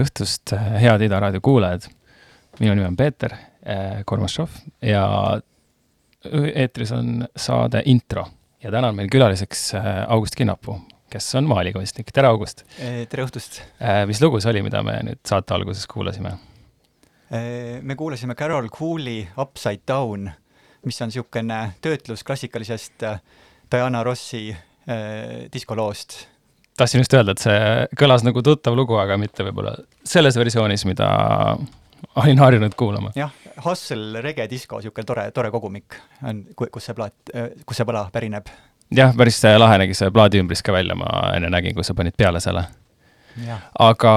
tere õhtust, head Ida raadio kuulajad. minu nimi on Peeter eh, Kormašov ja eetris on saade Intro ja täna on meil külaliseks August Kinnapuu, kes on maalikunstnik. tere, August! tere õhtust! mis lugu see oli, mida me nüüd saate alguses kuulasime? me kuulasime Carol Cooley Upside Down, mis on niisugune töötlus klassikalisest Diana Rossi äh, diskoloost tahtsin just öelda, et see kõlas nagu tuttav lugu, aga mitte võib-olla selles versioonis, mida olin harjunud kuulama. jah, Hustle Rege Disco, niisugune tore, tore kogumik on, kus see plaat, kus see pala pärineb. jah, päris lahe nägi see plaadi ümbris ka välja, ma enne nägin, kui sa panid peale selle. aga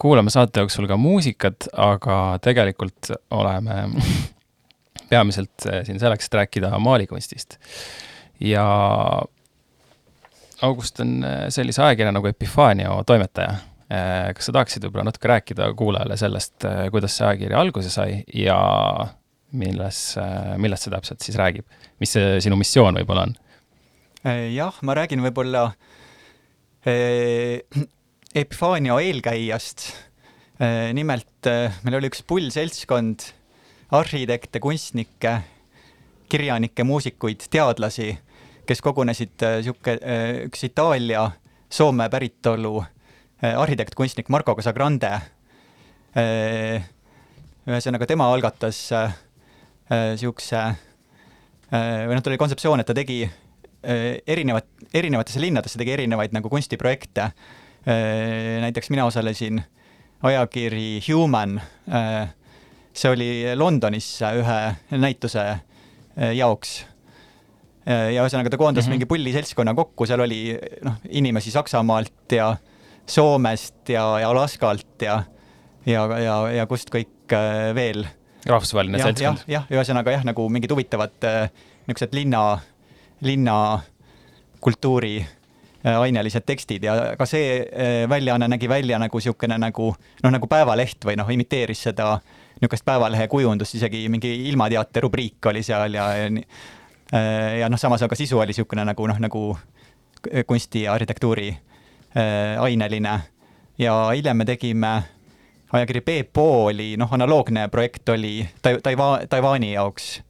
kuulame saate jooksul ka muusikat, aga tegelikult oleme peamiselt siin selleks, et rääkida maalikunstist. ja August on äh, sellise ajakirja nagu Epifanio toimetaja. Äh, kas sa tahaksid võib-olla natuke rääkida kuulajale sellest, äh, kuidas see ajakiri alguse sai ja milles, millest see täpselt siis räägib? mis see sinu missioon võib-olla on? jah, ma räägin võib-olla Epifanio eelkäijast. nimelt meil oli üks pull seltskond arhitekte, kunstnikke, kirjanikke, muusikuid, teadlasi kes kogunesid äh, äh, üks Itaalia, Soome päritolu äh, arhitekt, kunstnik Marco Casagrande. ühesõnaga, tema algatas niisuguse või noh, tal oli kontseptsioon, et ta tegi erinevat, erinevatesse linnadesse tegi erinevaid nagu kunstiprojekte. näiteks mina osalesin ajakiri Human, see oli Londonis ühe näituse jaoks ja ühesõnaga ta koondas mm -hmm. mingi pulli seltskonna kokku, seal oli noh, inimesi Saksamaalt ja Soomest ja, ja Alaskalt ja, ja, ja, ja kust kõik äh, veel. rahvusvaheline seltskond. jah, jah, ühesõnaga jah, nagu mingid huvitavad äh, niisugused linna, linna kultuuri äh, ainelised tekstid ja ka see väljaanne nägi välja nagu niisugune nagu noh, nagu päevaleht või noh, imiteeris seda niisugust päevalehe kujundust, isegi mingi ilmateate rubriik oli seal ja, ja Äh, ja noh, samas aga sisu oli niisugune nagu noh, nagu kunsti ja arhitektuuri äh, aineline ja hiljem me tegime ajakiri Peepo oli noh, analoogne projekt oli Tai-, Taiwa-, Taiwan'i jaoks.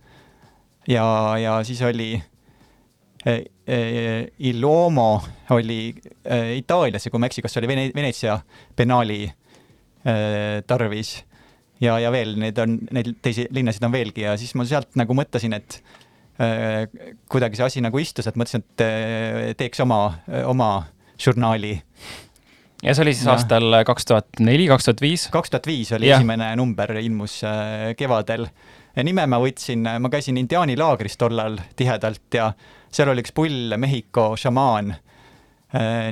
ja, ja siis oli äh, äh, Ilomo oli äh, Itaalias ja kui ma ei eksi, kas see oli Vene-, Veneetsia Biennaali äh, tarvis. ja, ja veel neid on, neid teisi linnasid on veelgi ja siis ma sealt nagu mõtlesin, et Äh, kuidagi see asi nagu istus, et mõtlesin, et äh, teeks oma, oma žurnaali. ja see oli siis ja. aastal kaks tuhat neli, kaks tuhat viis? kaks tuhat viis oli ja. esimene number, ilmus äh, kevadel. nime ma võtsin, ma käisin indiaani laagris tollal tihedalt ja seal oli üks pull Mehhiko šamaan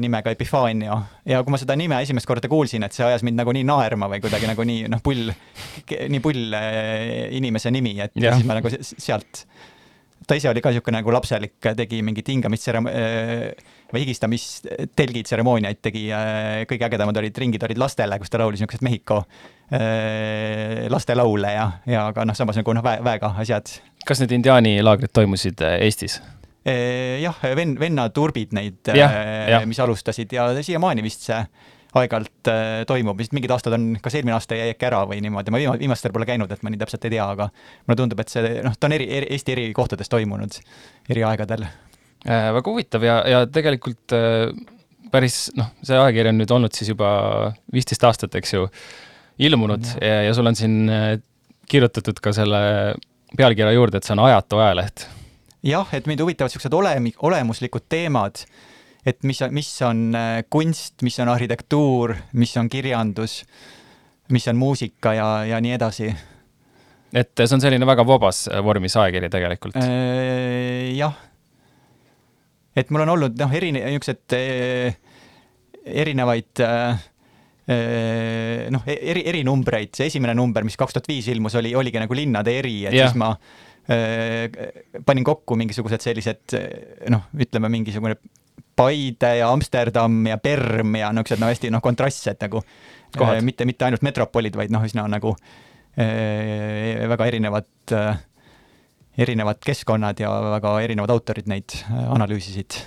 nimega Epifanio ja kui ma seda nime esimest korda kuulsin, et see ajas mind nagu nii naerma või kuidagi nagu nii noh, pull, nii pull inimese nimi, et ja. siis ma nagu sealt ta ise oli ka niisugune nagu lapselik, tegi mingit hingamistseremo- äh, või higistamistelgid, tseremooniaid tegi, äh, kõige ägedamad olid ringid olid lastele, kus ta laulis niisuguseid Mehhiko äh, lastelaule ja, ja aga noh, samas nagu noh, väe, väega asjad. kas need indiaanilaagrid toimusid Eestis? jah, venn, vennaturbid neid, mis alustasid ja siiamaani vist see aeg-ajalt äh, toimub, vist mingid aastad on, kas eelmine aasta jäi äkki ära või niimoodi, ma viima-, viimastel pole käinud, et ma nii täpselt ei tea, aga mulle tundub, et see noh, ta on eri, eri, Eesti eri kohtades toimunud eri aegadel äh,. väga huvitav ja, ja tegelikult äh, päris noh, see ajakiri on nüüd olnud siis juba viisteist aastat, eks ju, ilmunud ja, ja, ja sul on siin äh, kirjutatud ka selle pealkirja juurde, et see on ajatu ajaleht. jah, et mind huvitavad niisugused olemi-, olemuslikud teemad et mis, mis on äh, kunst, mis on arhitektuur, mis on kirjandus, mis on muusika ja, ja nii edasi. et see on selline väga vabas vormis ajakiri tegelikult äh,? jah. et mul on olnud noh, erine-, niisugused äh, erinevaid äh, äh noh, e-, eri, erinumbreid, see esimene number, mis kaks tuhat viis ilmus, oli, oligi nagu linnade eri, et ja. siis ma äh, panin kokku mingisugused sellised noh, ütleme mingisugune Paide ja Amsterdam ja Perm ja niisugused no hästi noh, kontrastsed nagu. Äh, mitte, mitte ainult metropolid, vaid noh, üsna nagu äh, väga erinevad äh,, erinevad keskkonnad ja väga erinevad autorid neid äh, analüüsisid.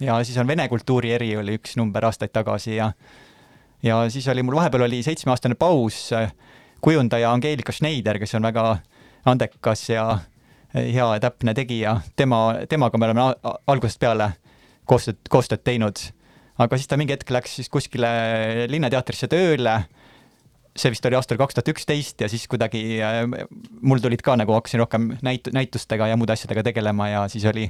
ja siis on vene kultuuri eri oli üks number aastaid tagasi ja ja siis oli mul vahepeal oli seitsmeaastane paus, kujundaja Angeelika Schneider, kes on väga andekas ja hea ja täpne tegija, tema, temaga me oleme algusest peale koostööd, koostööd teinud. aga siis ta mingi hetk läks siis kuskile Linnateatrisse tööle, see vist oli aastal kaks tuhat üksteist ja siis kuidagi äh, mul tulid ka nagu hakkasin rohkem näit-, näitustega ja muude asjadega tegelema ja siis oli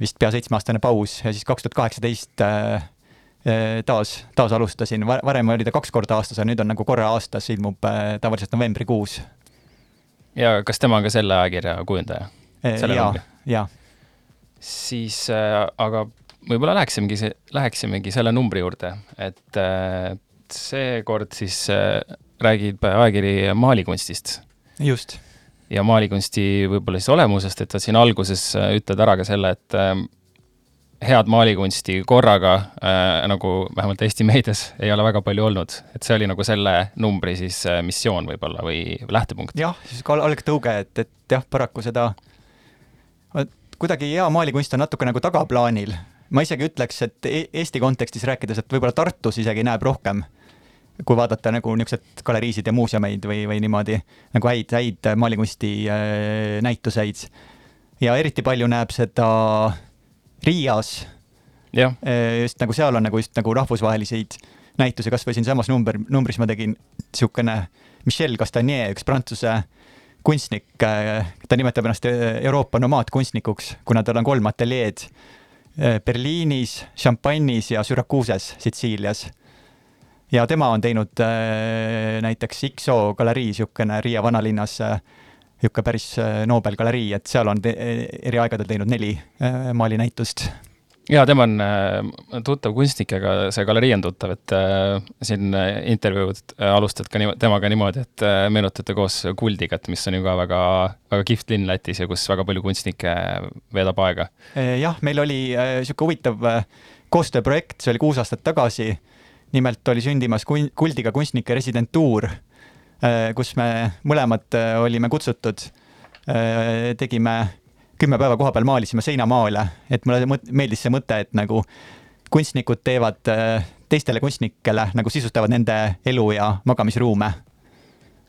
vist pea seitsmeaastane paus ja siis kaks tuhat kaheksateist äh, äh, taas, taas alustasin, varem oli ta kaks korda aastas, aga nüüd on nagu korra aastas ilmub tavaliselt novembrikuus ja kas tema on ka selle ajakirja kujundaja? jaa, jaa. Siis äh, aga võib-olla läheksimegi, läheksimegi selle numbri juurde, et äh, seekord siis äh, räägib ajakiri maalikunstist. just. ja maalikunsti võib-olla siis olemusest, et sa siin alguses äh, ütled ära ka selle, et äh, head maalikunsti korraga äh, nagu vähemalt Eesti meedias ei ole väga palju olnud, et see oli nagu selle numbri siis äh, missioon võib-olla või lähtepunkt. jah, siis algtõuge, et, et jah, paraku seda, kuidagi hea maalikunst on natuke nagu tagaplaanil. ma isegi ütleks, et e-, Eesti kontekstis rääkides, et võib-olla Tartus isegi näeb rohkem, kui vaadata nagu niisuguseid galeriisid ja muuseumeid või, või niimoodi nagu häid, häid maalikunsti äh, näituseid. ja eriti palju näeb seda äh, Riias. Eh, just nagu seal on nagu just nagu rahvusvaheliseid näitusi, kasvõi siinsamas number, numbris ma tegin niisugune Michel Castagnier, üks prantsuse kunstnik, eh, ta nimetab ennast eh, Euroopa nomaadkunstnikuks, kuna tal on kolm ateljeed Berliinis, Champagne'is ja Syracuse'is Sitsiilias. ja tema on teinud näiteks XO galerii, niisugune Riia vanalinnas niisugune päris äh, Nobel galerii, et seal on eri aegadel teinud neli äh, maalinäitust. Jaa, tema on äh, tuttav kunstnik, aga see galerii on tuttav, et äh, siin intervjuud äh, alustad ka niimoodi, temaga niimoodi, et meenutate koos Kuldigat, mis on ju ka väga, väga kihvt linn Lätis ja kus väga palju kunstnikke veedab aega. jah, meil oli niisugune huvitav koostööprojekt, see oli kuus aastat tagasi, nimelt oli sündimas kun-, Kuldiga kunstnike residentuur kus me mõlemad olime kutsutud. Tegime kümme päeva koha peal maalisime seinamaale, et mulle meeldis see mõte, et nagu kunstnikud teevad teistele kunstnikele nagu sisustavad nende elu ja magamisruume.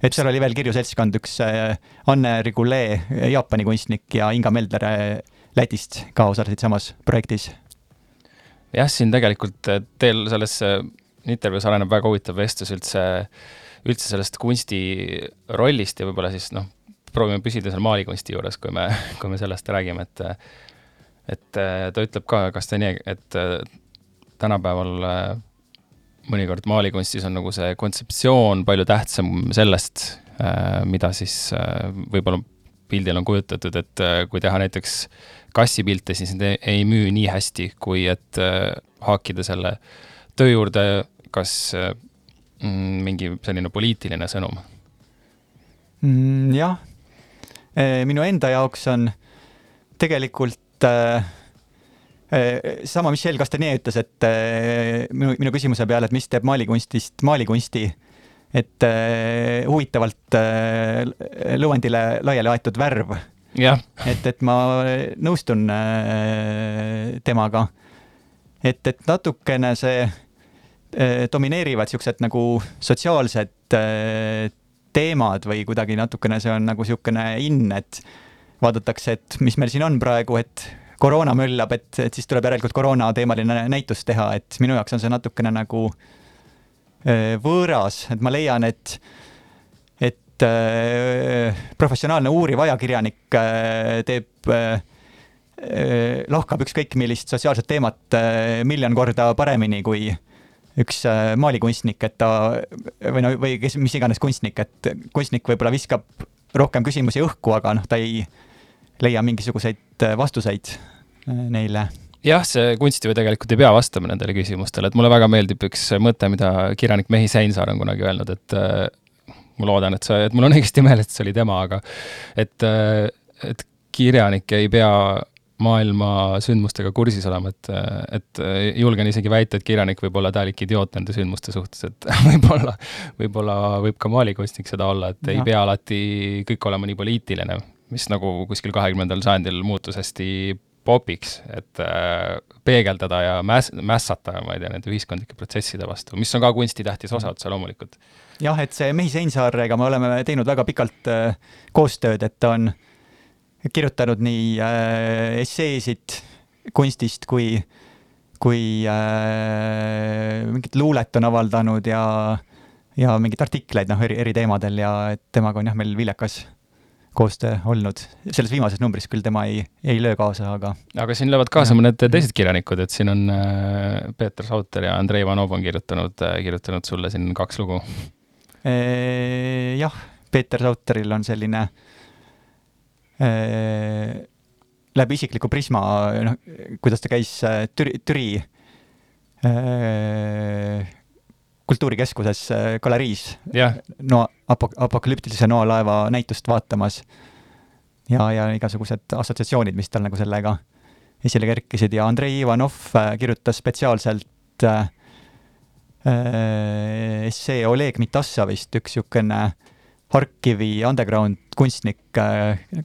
et seal oli veel kirju seltskond, üks Anne Rigoulet, Jaapani kunstnik ja Inga Meldler Lätist ka osalesid samas projektis. jah, siin tegelikult teil selles intervjuus areneb väga huvitav vestlus üldse äh, üldse sellest kunsti rollist ja võib-olla siis noh, proovime püsida seal maalikunsti juures, kui me, kui me sellest räägime, et et äh, ta ütleb ka, kas ta nii, et äh, tänapäeval äh, mõnikord maalikunstis on nagu see kontseptsioon palju tähtsam sellest, mida siis võib-olla pildil on kujutatud, et kui teha näiteks kassipilte, siis need ei müü nii hästi, kui et haakida selle töö juurde kas Mm, mingi selline poliitiline sõnum mm,? jah, minu enda jaoks on tegelikult äh, sama Michel Castanier ütles, et äh, minu, minu küsimuse peale, et mis teeb maalikunstist maalikunsti, et äh, huvitavalt äh, lõuendile laiali aetud värv. et, et ma nõustun äh, temaga. et, et natukene see Äh, domineerivad niisugused nagu sotsiaalsed äh, teemad või kuidagi natukene see on nagu niisugune in, et vaadatakse, et mis meil siin on praegu, et koroona möllab, et, et siis tuleb järelikult koroonateemaline näitus teha, et minu jaoks on see natukene nagu äh, võõras, et ma leian, et, et professionaalne uuriv ajakirjanik teeb lahkab ükskõik millist sotsiaalset teemat miljon korda paremini kui üks äh, maalikunstnik, et ta või no, või kes, mis iganes kunstnik, et kunstnik võib-olla viskab rohkem küsimusi õhku, aga noh, ta ei leia mingisuguseid äh, vastuseid äh, neile. Jah, see kunst ju tegelikult ei pea vastama nendele küsimustele, et mulle väga meeldib üks mõte, mida kirjanik Mehi Seinsaar on kunagi öelnud, et äh, ma loodan, et see, et mul on õigesti meeles, et see oli tema, aga et äh,, et kirjanik ei pea maailma sündmustega kursis olema, et, et julgen isegi väita, et kirjanik võib olla täielik idioot nende sündmuste suhtes, et võib-olla, võib-olla võib ka maalikunstnik seda olla, et ja. ei pea alati kõik olema nii poliitiline, mis nagu kuskil kahekümnendal sajandil muutus hästi popiks, et äh, peegeldada ja mäss-, mässata, ma ei tea, nende ühiskondlike protsesside vastu, mis on ka kunsti tähtis osa otse loomulikult. jah, et see Mehis Einsaarega me oleme teinud väga pikalt äh, koostööd, et ta on kirjutanud nii äh, esseesid kunstist kui, kui äh, mingit luulet on avaldanud ja, ja mingeid artikleid noh, eri, eri teemadel ja et temaga on jah, meil viljakas koostöö olnud. selles viimases numbris küll tema ei, ei löö kaasa, aga. aga siin löövad kaasa ja. mõned teised kirjanikud, et siin on äh, Peeter Sauter ja Andrei Ivanov on kirjutanud äh,, kirjutanud sulle siin kaks lugu e,. jah, Peeter Sauteril on selline e, läbi isikliku prisma, noh, kuidas ta käis äh, Türi, Türi äh, kultuurikeskuses äh, galeriis yeah. no apok-, apokalüptilise noalaeva näitust vaatamas. ja, ja igasugused assotsiatsioonid, mis tal nagu sellega esile kerkisid ja Andrei Ivanov kirjutas spetsiaalselt äh, essee Oleg Mitassovist, üks niisugune Harkivi underground kunstnik,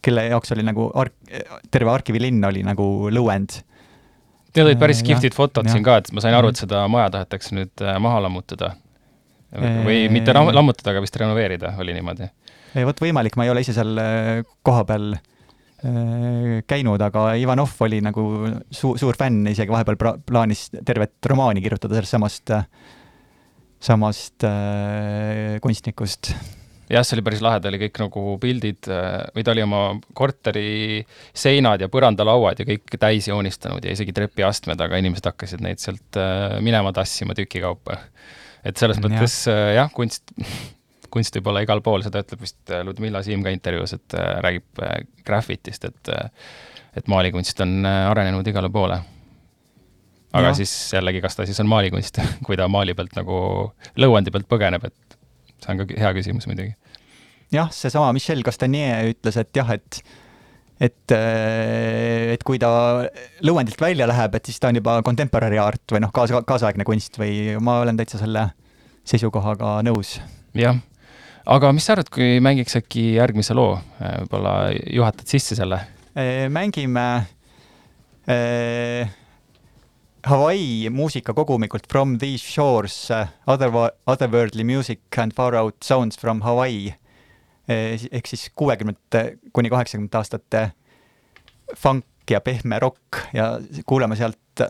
kelle jaoks oli nagu ark-, terve Harkivi linn oli nagu lõuend Need olid päris kihvtid fotod ja. siin ka, et ma sain aru, et seda maja tahetakse nüüd äh, maha lammutada. või mitte lammutada, aga vist renoveerida, oli niimoodi. vot võimalik, ma ei ole ise seal äh, kohapeal äh, käinud, aga Ivanov oli nagu suur, suur fänn, isegi vahepeal pra-, plaanis tervet romaani kirjutada sellest samast, samast äh, kunstnikust jah, see oli päris lahe, ta oli kõik nagu pildid äh, või ta oli oma korteri seinad ja põrandalauad ja kõik täis joonistanud ja isegi trepiastmed, aga inimesed hakkasid neid sealt äh, minema tassima tükikaupa. et selles mõttes äh, jah, kunst, kunst võib olla igal pool, seda ütleb vist Ludmilla Siim ka intervjuus, et räägib graffitist, et et maalikunst on arenenud igale poole aga ja. siis jällegi, kas ta siis on maalikunst, kui ta maali pealt nagu lõuendi pealt põgeneb, et see on ka hea küsimus muidugi. jah, seesama Michel Castanier ütles, et jah, et et, äh, et kui ta lõuendilt välja läheb, et siis ta on juba contemporary art või noh, kaasa, kaasaegne kunst või ma olen täitsa selle seisukohaga nõus. jah, aga mis sa arvad, kui mängiks äkki järgmise loo, võib-olla juhatad sisse selle? Äh, mängime äh, Hawaii muusikakogumikult From These Shores other, Otherworldly Music and Far Out Sounds from Hawaii eh, ehk siis kuuekümnendate kuni kaheksakümnendate aastate funk ja pehme rokk ja kuulame sealt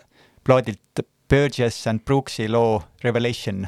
plaadilt Burgess and Brooks'i loo Revelation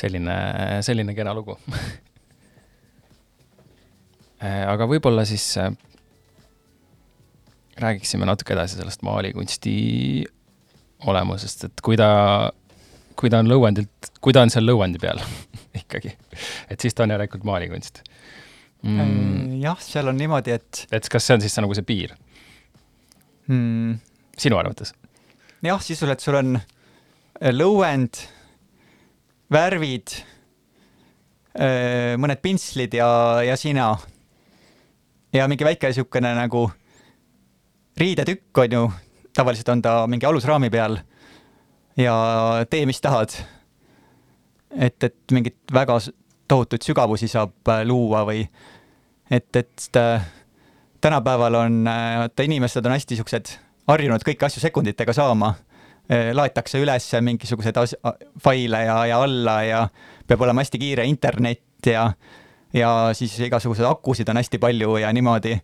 selline, selline kena lugu aga võib-olla siis äh, räägiksime natuke edasi sellest maalikunsti olemusest, et kui ta, kui ta on lõuendilt, kui ta on seal lõuendi peal ikkagi, et siis ta on järelikult maalikunst mm.. jah, seal on niimoodi, et. et kas see on siis nagu see piir mm.? sinu arvates? jah, sisuliselt sul on äh, lõuend, värvid, äh, mõned pintslid ja, ja sina. ja mingi väike niisugune nagu riidetükk on ju, tavaliselt on ta mingi alusraami peal ja tee, mis tahad. et, et mingit väga tohutuid sügavusi saab äh, luua või et, et äh, tänapäeval on, vaata inimesed on hästi siuksed harjunud kõiki asju sekunditega saama. Laetakse üles mingisuguseid as-, faile ja, ja alla ja peab olema hästi kiire internet ja, ja siis igasuguseid akusid on hästi palju ja niimoodi.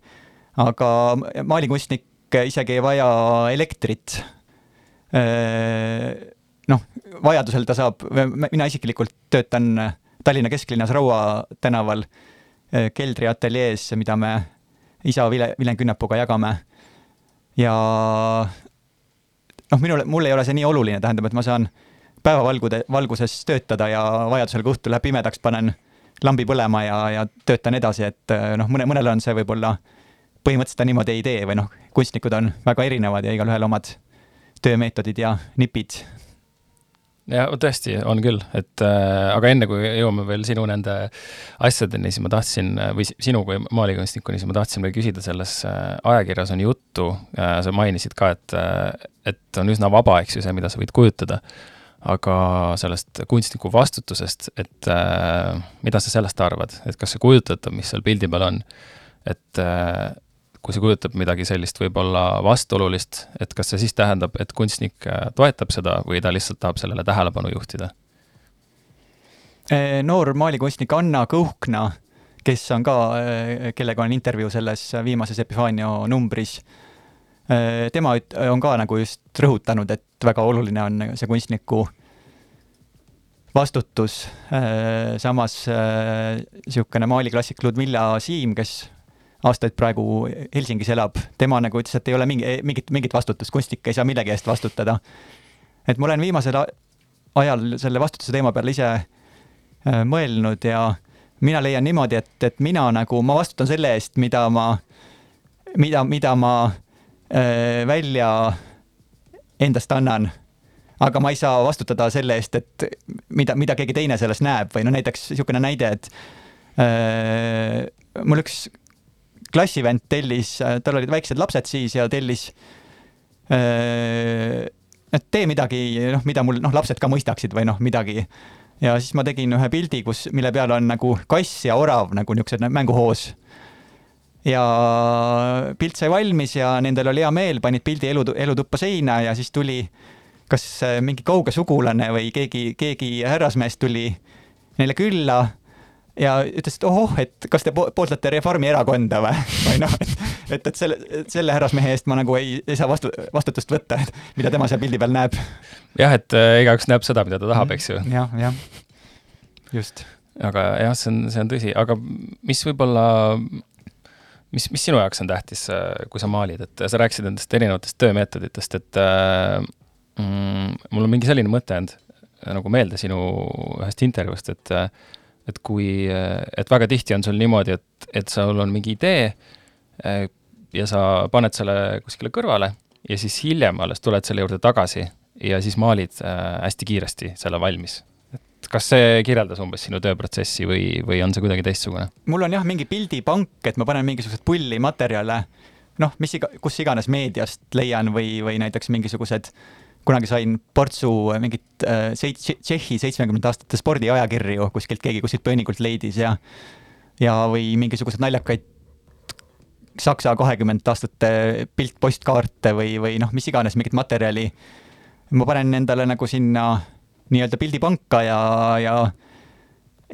aga maalikunstnik isegi ei vaja elektrit. noh, vajadusel ta saab, mina isiklikult töötan Tallinna kesklinnas Raua tänaval keldriateljees, mida me isa Vile, Vilen Künnapuga jagame. ja noh, minule, mul ei ole see nii oluline, tähendab, et ma saan päevavalgude, valguses töötada ja vajadusel, kui õhtul läheb pimedaks, panen lambi põlema ja, ja töötan edasi, et noh, mõne, mõnele on see võib-olla põhimõtteliselt ta niimoodi ei tee või noh, kunstnikud on väga erinevad ja igalühel omad töömeetodid ja nipid. Ja tõesti, on küll, et äh, aga enne kui jõuame veel sinu nende asjadeni, siis ma tahtsin või sinu kui maalikunstnikuni, siis ma tahtsin veel küsida, selles äh, ajakirjas on juttu äh,, sa mainisid ka, et äh,, et on üsna vaba, eks ju, see, mida sa võid kujutada aga sellest kunstniku vastutusest, et äh, mida sa sellest arvad, et kas see kujutatav, mis seal pildi peal on, et äh, kui see kujutab midagi sellist võib-olla vastuolulist, et kas see siis tähendab, et kunstnik äh, toetab seda või ta lihtsalt tahab sellele tähelepanu juhtida? Äh, noor maalikunstnik Anna Kõhkna, kes on ka, äh, kellega on intervjuu selles viimases Epifanio numbris, tema on ka nagu just rõhutanud, et väga oluline on see kunstniku vastutus. samas niisugune maaliklassik Ludmilla Siim, kes aastaid praegu Helsingis elab, tema nagu ütles, et ei ole mingi, mingit, mingit vastutust, kunstnik ei saa millegi eest vastutada. et ma olen viimasel ajal selle vastutuse teema peale ise äh, mõelnud ja mina leian niimoodi, et, et mina nagu, ma vastutan selle eest, mida ma, mida, mida ma äh, välja endast annan. aga ma ei saa vastutada selle eest, et mida, mida keegi teine selles näeb või no näiteks niisugune näide, et äh, mul üks klassivend tellis, tal olid väiksed lapsed siis ja tellis äh, et tee midagi, noh, mida mul, noh, lapsed ka mõistaksid või noh, midagi. ja siis ma tegin ühe pildi, kus, mille peal on nagu kass ja orav nagu niisugused mänguhoos. ja pilt sai valmis ja nendel oli hea meel, panid pildi elu, elutuppa seina ja siis tuli kas äh, mingi kauge sugulane või keegi, keegi härrasmees tuli neile külla ja ütles, et ohoh, et kas te pooldate Reformierakonda või, või noh, et, et, et selle, selle härrasmehe eest ma nagu ei, ei saa vastu, vastutust võtta, et mida tema seal pildi peal näeb. jah, et äh, igaüks näeb seda, mida ta tahab, eks ju. jah, jah, just. aga jah, see on, see on tõsi, aga mis võib-olla, mis, mis sinu jaoks on tähtis, äh, kui sa maalid, et sa rääkisid nendest erinevatest töömeetoditest, et äh, mm, mul on mingi selline mõte jäänud nagu meelde sinu ühest intervjuust, et äh, et kui, et väga tihti on sul niimoodi, et, et sul on mingi idee ja sa paned selle kuskile kõrvale ja siis hiljem alles tuled selle juurde tagasi ja siis maalid eh, hästi kiiresti selle valmis. et kas see kirjeldas umbes sinu tööprotsessi või, või on see kuidagi teistsugune? mul on jah, mingi pildipank, et ma panen mingisuguseid pulli materjale, noh, mis iga, kus iganes meediast leian või, või näiteks mingisugused äh, kunagi sain portsu mingit äh, Tšehhi seitsmekümnendate aastate spordiajakirju kuskilt, keegi kuskilt pöönikult leidis ja ja, või mingisuguseid naljakaid Saksa kahekümnendate aastate piltpostkaarte või, või noh, mis iganes, mingit materjali. ma panen endale nagu sinna nii-öelda pildipanka ja, ja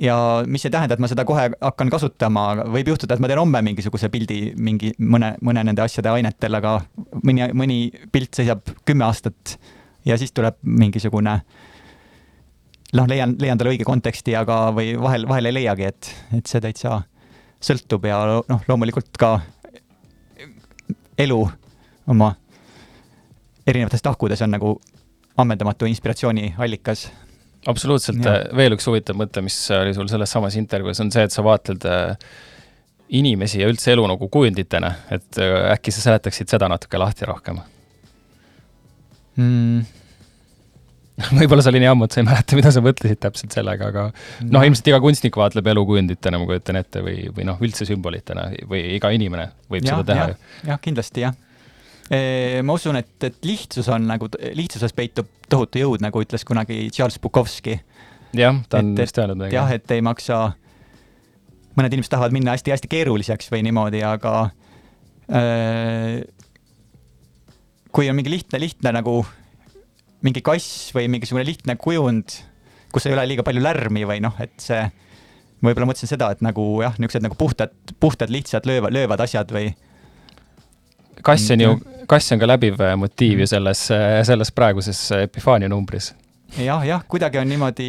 ja mis ei tähenda, et ma seda kohe hakkan kasutama, võib juhtuda, et ma teen homme mingisuguse pildi mingi mõne, mõne nende asjade ainetel, aga mõni, mõni pilt seisab kümme aastat ja siis tuleb mingisugune noh, leian, leian talle õige konteksti, aga, või vahel, vahel ei leiagi, et, et see täitsa sõltub ja noh, loomulikult ka elu oma erinevates tahkudes on nagu ammendamatu inspiratsiooniallikas. absoluutselt, veel üks huvitav mõte, mis oli sul selles samas intervjuus, on see, et sa vaatled äh, inimesi ja üldse elu nagu kujunditena, et äh, äkki sa seletaksid seda natuke lahti rohkem mm.? võib-olla see oli nii ammu, et sa ei mäleta, mida sa mõtlesid täpselt sellega, aga noh no,, ilmselt iga kunstnik vaatleb elu kujunditena, ma kujutan ette, või, või noh, üldse sümbolitena või iga inimene võib ja, seda teha ja,. jah, kindlasti jah ma usun, et, et lihtsus on nagu, lihtsuses peitub tohutu jõud, nagu ütles kunagi Charles Bukowski. jah, ta on vist öelnud jah, et ei maksa, mõned inimesed tahavad minna hästi-hästi keeruliseks või niimoodi, aga äh, kui on mingi lihtne, lihtne nagu mingi kass või mingisugune lihtne kujund, kus ei ole liiga palju lärmi või noh, et see, võib-olla mõtlesin seda, et nagu jah, niisugused nagu puhtad, puhtad, lihtsad löövad, löövad asjad või kass on ju, kass on ka läbiv äh, motiiv ju selles, äh, selles praeguses äh, Epifaania numbris jah, jah, kuidagi on niimoodi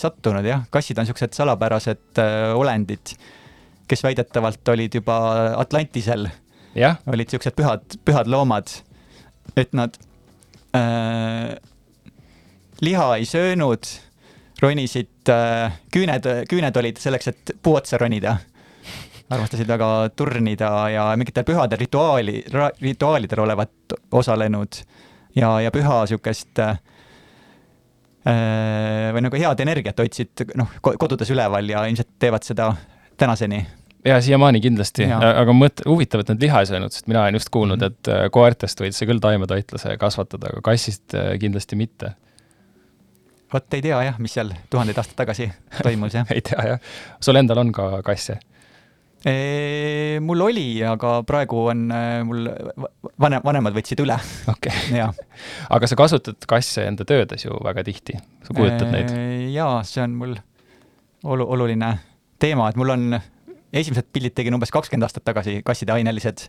sattunud jah, kassid on niisugused salapärased äh, olendid, kes väidetavalt olid juba Atlantisel. olid niisugused pühad, pühad loomad, et nad äh, liha ei söönud, ronisid äh,, küüned, küüned olid selleks, et puu otsa ronida armastasid väga turnida ja mingitel pühadel rituaali, rituaalidel olevat osalenud ja, ja püha niisugust äh, või nagu head energiat hoidsid noh, kodudes üleval ja ilmselt teevad seda tänaseni. Ja siiamaani kindlasti, aga mõt-, huvitav, et nad liha ei söönud, sest mina olen just kuulnud mm, -hmm. et äh, koertest võid sa küll taimetoitlase kasvatada, aga kassist äh, kindlasti mitte vot ei tea jah, mis seal tuhandeid aastaid tagasi toimus jah ei tea jah. sul endal on ka kasse? mul oli, aga praegu on äh, mul vanem, vanemad võtsid üle. okei aga sa kasutad kasse enda töödes ju väga tihti, sa kujutad neid? jaa, see on mul olu-, oluline teema, et mul on, esimesed pildid tegin umbes kakskümmend aastat tagasi, kasside ainelised.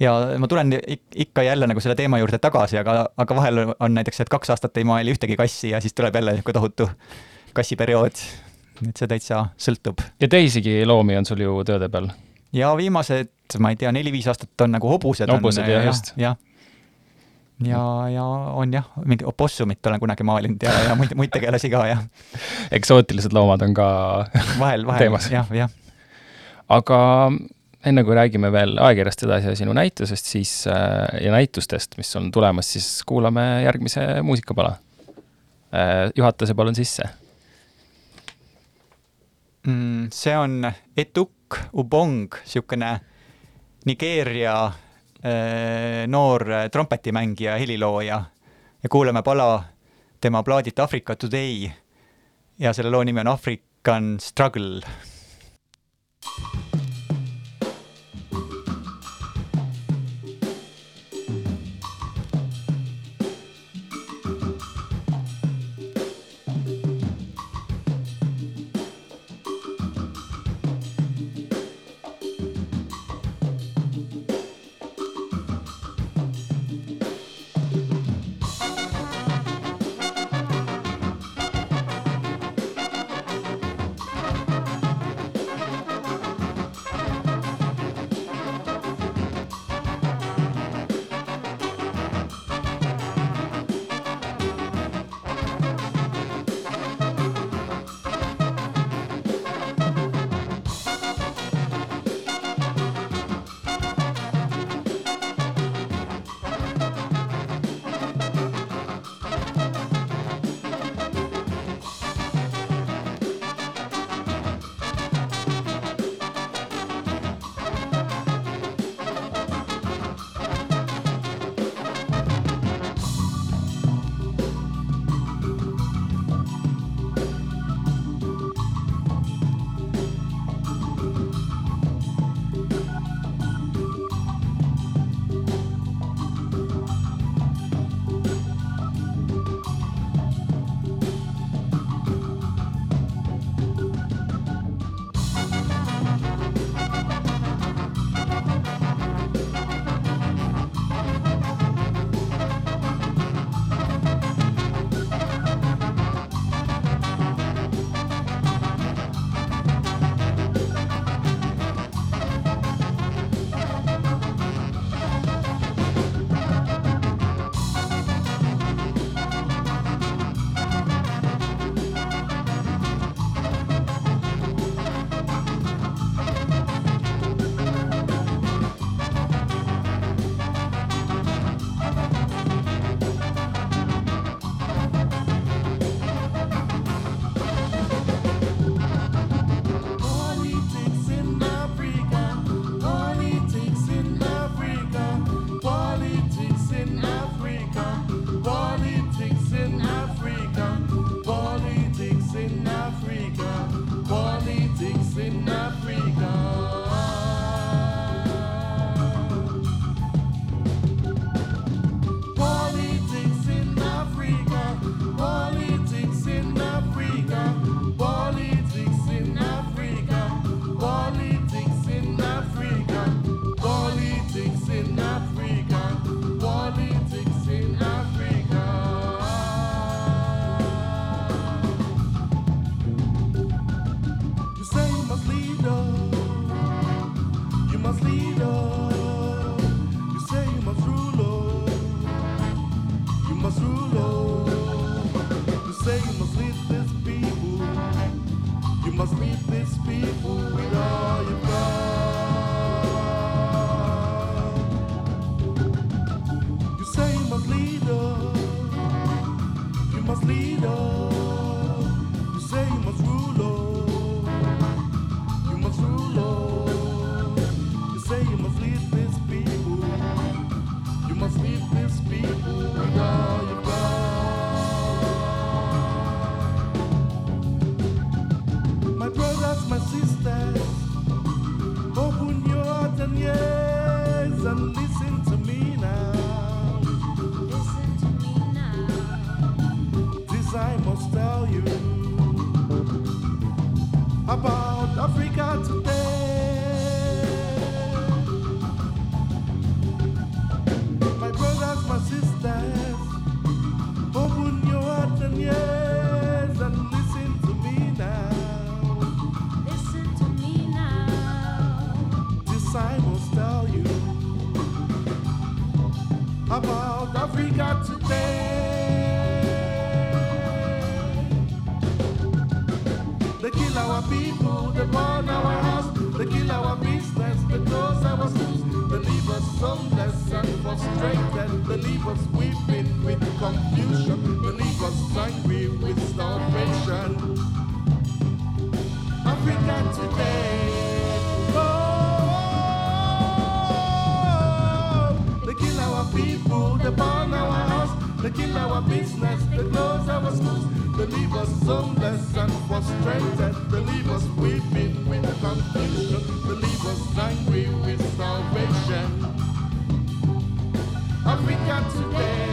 ja ma tulen ikka jälle nagu selle teema juurde tagasi, aga, aga vahel on näiteks, et kaks aastat ei maali ühtegi kassi ja siis tuleb jälle niisugune tohutu kassiperiood et see täitsa sõltub. ja teisigi loomi on sul ju tööde peal? ja viimased, ma ei tea, neli-viis aastat on nagu hobused. hobused, jah, just. jah, ja, ja on jah, mingi opossumit olen kunagi maalinud ja, ja muid, muid tegelasi ka, jah. eksootilised loomad on ka vahel, vahel, jah, jah. Aga enne kui räägime veel ajakirjast edasi ja sinu näitusest, siis äh, ja näitustest, mis on tulemas, siis kuulame järgmise muusikapala. Äh, juhata see palun sisse mm,? see on Etuk Ubong, niisugune Nigeeria äh, noor trompetimängija, helilooja ja kuulame pala tema plaadilt Africa Today ja selle loo nimi on African Struggle soundless and frustrated. Believe us, weeping with confusion. Believe us, angry with starvation. Africa today. Oh, they kill our people, they burn our house, they kill our business, they close our schools. They leave us homeless and frustrated. They leave us weeping with confusion. They leave us angry with starvation we got today.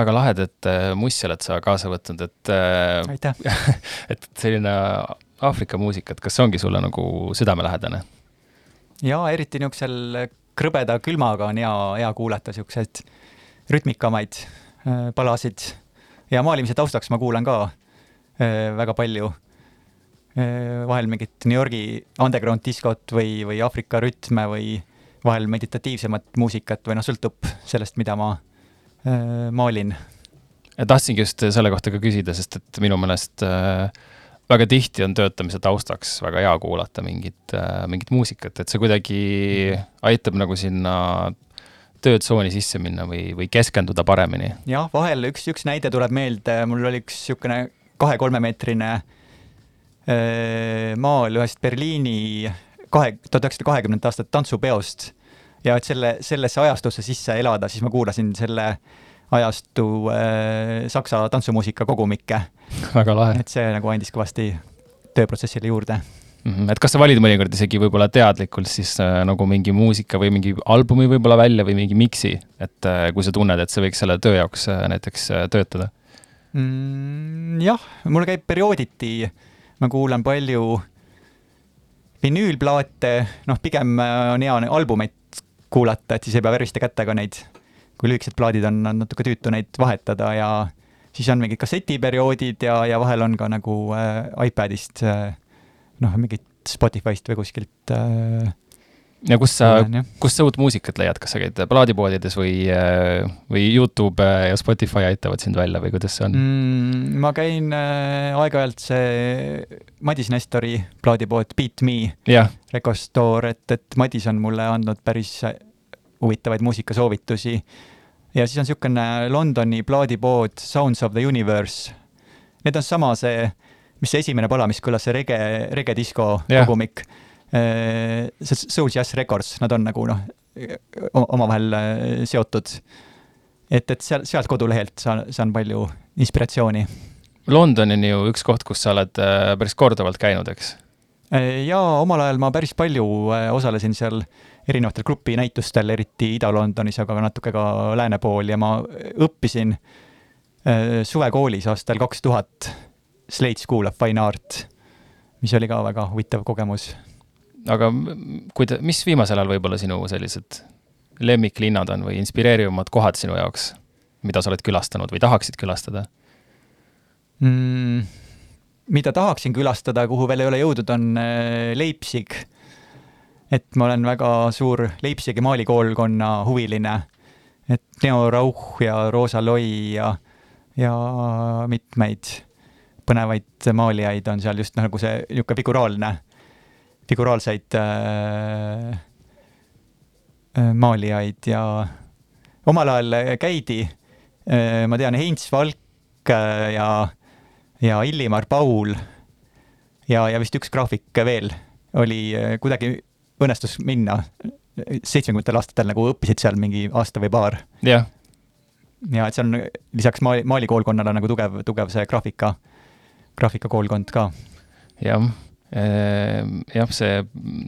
väga lahedat äh, mussi oled sa kaasa võtnud, et äh, aitäh et selline Aafrika muusika, et kas see ongi sulle nagu südamelähedane? jaa, eriti niisugusel krõbeda külmaga on hea, hea kuulata niisuguseid rütmikamaid palasid äh, ja maalimise taustaks ma kuulan ka väga palju. vahel mingit New Yorgi underground diskot või, või Aafrika rütme või vahel meditatiivsemat muusikat või noh, sõltub sellest, mida ma maalin. tahtsingi just selle kohta ka küsida, sest et minu meelest äh, väga tihti on töötamise taustaks väga hea kuulata mingit äh,, mingit muusikat, et see kuidagi aitab nagu sinna töötsooni sisse minna või, või keskenduda paremini. jah, vahel üks, üks näide tuleb meelde, mul oli üks niisugune kahe-kolmemeetrine äh, maal ühest Berliini kahe, tuhat üheksasada kahekümnendate aastate tantsupeost ja et selle, sellesse ajastusse sisse elada, siis ma kuulasin selle ajastu äh, saksa tantsumuusika kogumikke, väga lahe. et see nagu andis kõvasti tööprotsessile juurde. Mhm, et kas sa valid mõnikord isegi võib-olla teadlikult siis äh, nagu mingi muusika või mingi albumi võib-olla välja või mingi miksi, et äh, kui sa tunned, et see võiks selle töö jaoks äh, näiteks äh, töötada? mm,. jah, mul käib periooditi, ma kuulan palju vinüülplaate, noh, pigem äh, on hea albumeid kuulata, et siis ei pea veriste kätega neid, kui lühikesed plaadid on, on natuke tüütu neid vahetada ja siis on mingid kassetiperioodid ja, ja vahel on ka nagu äh, iPadist äh, noh, mingit Spotify'st või kuskilt äh, ja kus sa, kus sa uut muusikat leiad, kas sa käid plaadipoodides või, või Youtube äh, ja Spotify aitavad sind välja või kuidas see on mm.? ma käin äh, aeg-ajalt see Madis Nestori plaadipood Beat Me Store, et, et Madis on mulle andnud päris huvitavaid muusikasoovitusi. ja siis on niisugune Londoni plaadipood Sounds of the Universe. Need on sama see, mis see esimene pala, mis kõlas, see rege, regedisko kogumik. See Soul Jazz Records, nad on nagu noh, omavahel äh, seotud. et, et seal, sealt kodulehelt saan, saan palju inspiratsiooni London on ju üks koht, kus sa oled äh, päris korduvalt käinud, eks? ja omal ajal ma päris palju äh, osalesin seal erinevatel grupinäitustel, eriti Ida-Londonis, aga natuke ka lääne pool ja ma õppisin äh, suvekoolis aastal kaks tuhat School of Fine Art, mis oli ka väga huvitav kogemus. Aga m- kui ta, mis viimasel ajal võib-olla sinu sellised lemmiklinnad on või inspireerivamad kohad sinu jaoks, mida sa oled külastanud või tahaksid külastada? mm,. mida tahaksin külastada, kuhu veel ei ole jõudnud, on äh, Leipzig. et ma olen väga suur Leipzigi maalikoolkonna huviline. et Neo Rauch ja Rosa Loi ja, ja mitmeid põnevaid maalijaid on seal just nagu see niisugune figuraalne, figuraalseid äh, äh, maalijaid ja omal ajal käidi äh,, ma tean, Heinz Valk äh, ja ja Illimar Paul ja, ja vist üks graafik veel oli, kuidagi õnnestus minna. Seitsmekümnendatel aastatel nagu õppisid seal mingi aasta või paar. Jah, ja et see on lisaks maali, maalikoolkonnale nagu tugev, tugev see graafika, graafikakoolkond ka. jah, jah, see,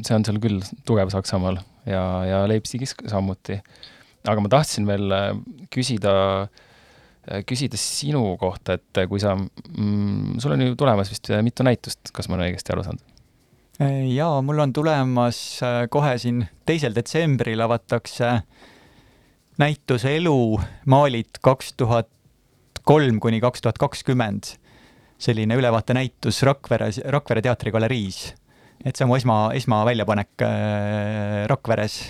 see on seal küll tugev Saksamaal ja, ja Leipzigis samuti. aga ma tahtsin veel äh, küsida, küsida sinu kohta, et kui sa mm,, sul on ju tulemas vist mitu näitust, kas ma olen õigesti aru saanud? jaa, mul on tulemas äh, kohe siin teisel detsembril avatakse näitus Elu maalid kaks tuhat kolm kuni kaks tuhat kakskümmend. Selline ülevaatenäitus Rakvere, Rakvere teatrigaleriis. et see on mu esma, esmaväljapanek äh, Rakveres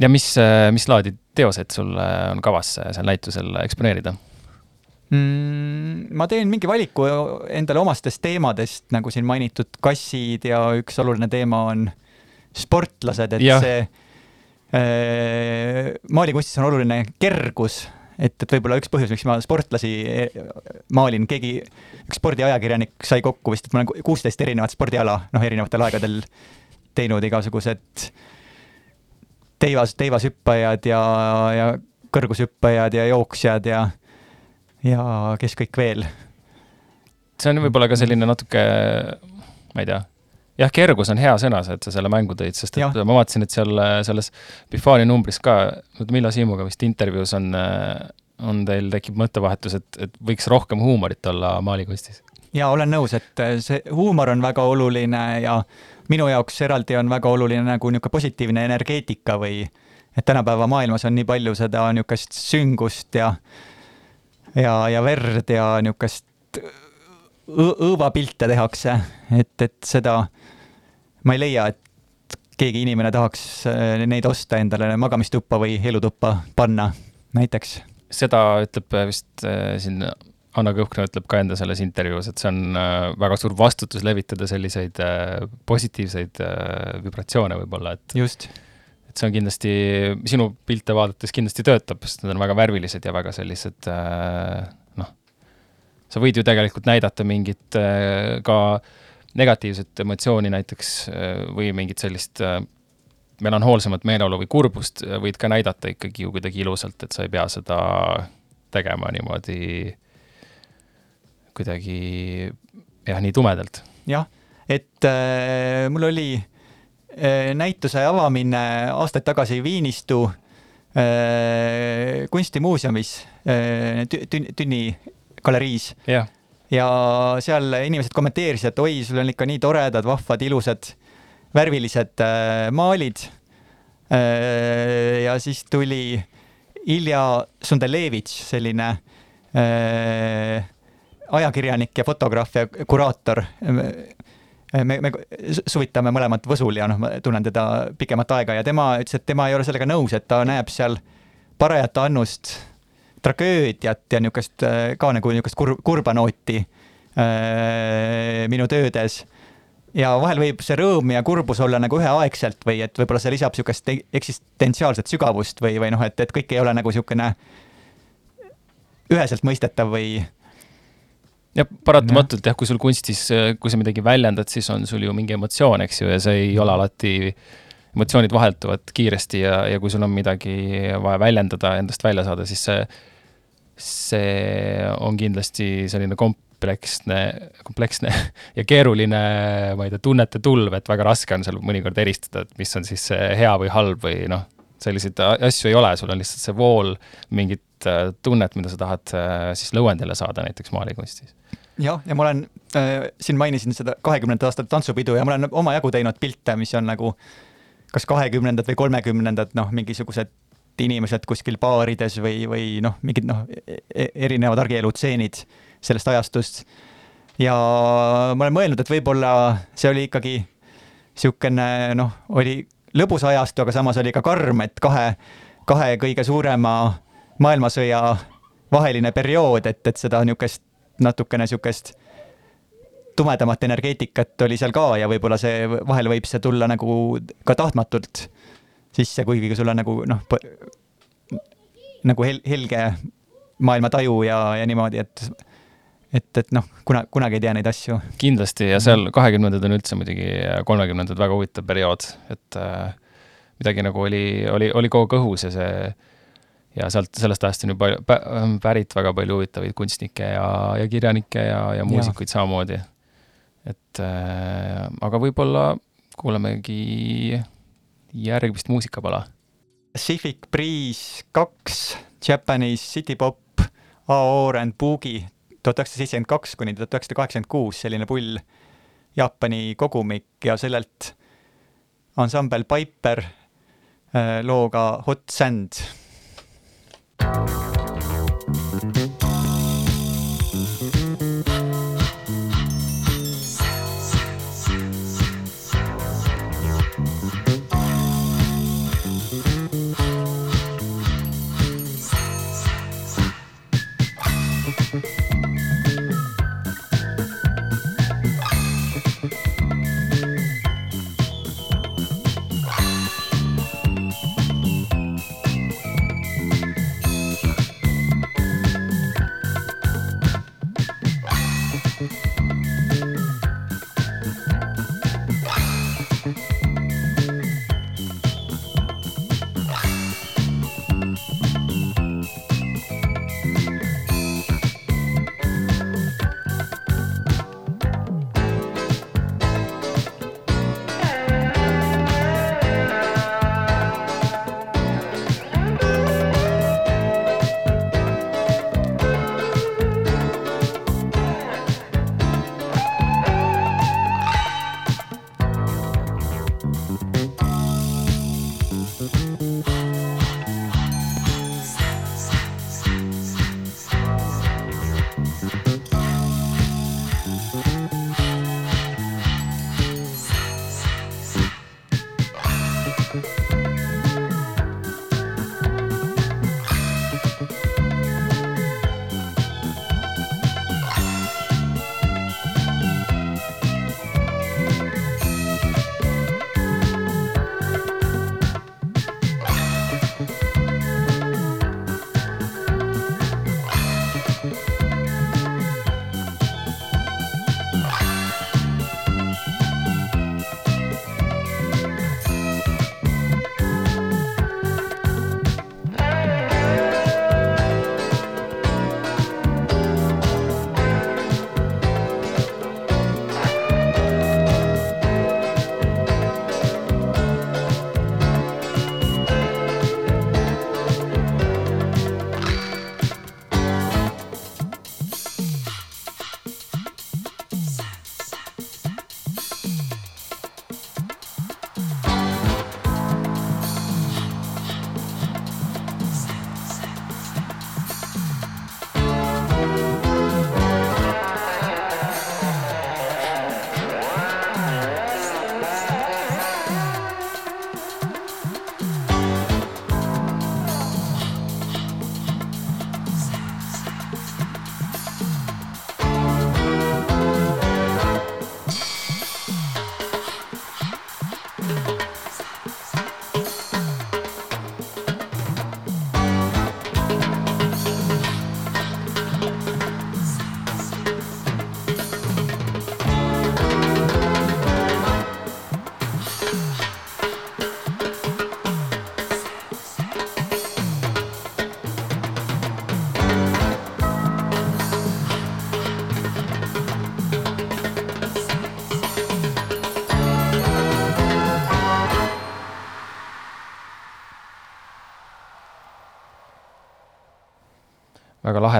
ja mis, mis laadi teosed sul äh, on kavas seal näitusel eksponeerida? mm,? ma teen mingi valiku endale omastest teemadest, nagu siin mainitud kassid ja üks oluline teema on sportlased, et ja. see äh, maalikunstis on oluline kergus, et, et võib-olla üks põhjus, miks ma sportlasi maalin, keegi, üks spordiajakirjanik sai kokku vist, et ma olen kuusteist erinevat spordiala, noh, erinevatel aegadel teinud igasugused teivas, teivashüppajad ja, ja kõrgushüppajad ja jooksjad ja ja kes kõik veel. see on võib-olla ka selline natuke, ma ei tea, jah, kergus on hea sõna, et sa selle mängu tõid, sest et Jah. ma vaatasin, et seal äh, selles Bifani numbris ka, Milla Siimuga vist intervjuus on, on teil tekib mõttevahetus, et, et võiks rohkem huumorit olla maalikunstis. ja olen nõus, et äh, see huumor on väga oluline ja minu jaoks eraldi on väga oluline nagu niisugune positiivne energeetika või et tänapäeva maailmas on nii palju seda niisugust süngust ja ja, ja verd ja niisugust õõvapilte tehakse, et, et seda ma ei leia, et keegi inimene tahaks äh, neid osta endale magamistuppa või elutuppa panna näiteks. seda ütleb äh, vist äh, siin Anna Kõhkna ütleb ka enda selles intervjuus, et see on äh, väga suur vastutus levitada selliseid äh, positiivseid äh, vibratsioone võib-olla, et just, et see on kindlasti, sinu pilte vaadates kindlasti töötab, sest need on väga värvilised ja väga sellised äh, noh, sa võid ju tegelikult näidata mingit äh, ka negatiivset emotsiooni näiteks äh, või mingit sellist äh, melanhoolsemat meeleolu või kurbust äh, võid ka näidata ikkagi ju kuidagi ilusalt, et sa ei pea seda tegema niimoodi kuidagi jah, nii tumedalt. jah, et äh, mul oli äh, näituse avamine aastaid tagasi Viinistu äh, kunstimuuseumis äh, Tü- Tün- Tünni galeriis jah, ja seal inimesed kommenteerisid, et oi, sul on ikka nii toredad, vahvad, ilusad, värvilised äh, maalid äh,. ja siis tuli Ilja Sundelevitš, selline äh, ajakirjanik ja fotograaf ja kuraator. me, me suvitame mõlemad Võsul ja noh, ma tunnen teda pikemat aega ja tema ütles, et tema ei ole sellega nõus, et ta näeb seal parajat annust tragöödiat ja niisugust äh, ka nagu niisugust kur, kurba nooti äh, minu töödes. ja vahel võib see rõõm ja kurbus olla nagu üheaegselt või et võib-olla see lisab niisugust eksistentsiaalset sügavust või, või noh, et, et kõik ei ole nagu niisugune üheselt mõistetav või ja paratamatult jah, kui sul kunstis, kui sa midagi väljendad, siis on sul ju mingi emotsioon, eks ju, ja see ei ole alati, emotsioonid vahetuvad kiiresti ja, ja kui sul on midagi vaja väljendada, endast välja saada, siis see, see on kindlasti selline kompleksne, kompleksne ja keeruline, ma ei tea, tunnete tulv, et väga raske on seal mõnikord eristada, et mis on siis hea või halb või noh, selliseid asju ei ole, sul on lihtsalt see vool mingit äh, tunnet, mida sa tahad äh, siis lõuendile saada näiteks maalikunstis. jah, ja ma olen äh,, siin mainisin seda kahekümnendate aastate tantsupidu ja ma olen omajagu teinud pilte, mis on nagu kas kahekümnendad või kolmekümnendad, noh, mingisugused inimesed kuskil baarides või, või noh, mingid noh, erinevad argielutseenid sellest ajastust. ja ma olen mõelnud, et võib-olla see oli ikkagi niisugune noh, oli lõbus ajastu, aga samas oli ka karm, et kahe, kahe kõige suurema maailmasõja vaheline periood, et, et seda niisugust natukene niisugust tumedamat energeetikat oli seal ka ja võib-olla see vahel võib see tulla nagu ka tahtmatult sisse, kuigi sul on nagu noh, nagu hel-, helge maailmataju ja, ja niimoodi, et et, et noh, kuna, kunagi ei tea neid asju. kindlasti ja seal kahekümnendad on üldse muidugi, kolmekümnendad väga huvitav periood, et äh, midagi nagu oli, oli, oli kogu aeg õhus ja see ja sealt, sellest ajast on ju palju, pärit väga palju huvitavaid kunstnikke ja, ja kirjanikke ja, ja muusikuid samamoodi. Et äh, aga võib-olla kuulamegi järgmist muusikapala. Pacific Breeze kaks, Japanese City Pop, Aor and Boogie, tuhat üheksasada seitsekümmend kaks kuni tuhat üheksasada kaheksakümmend kuus, selline pull Jaapani kogumik ja sellelt ansambel Piper äh, looga Hot Sand väga lahedad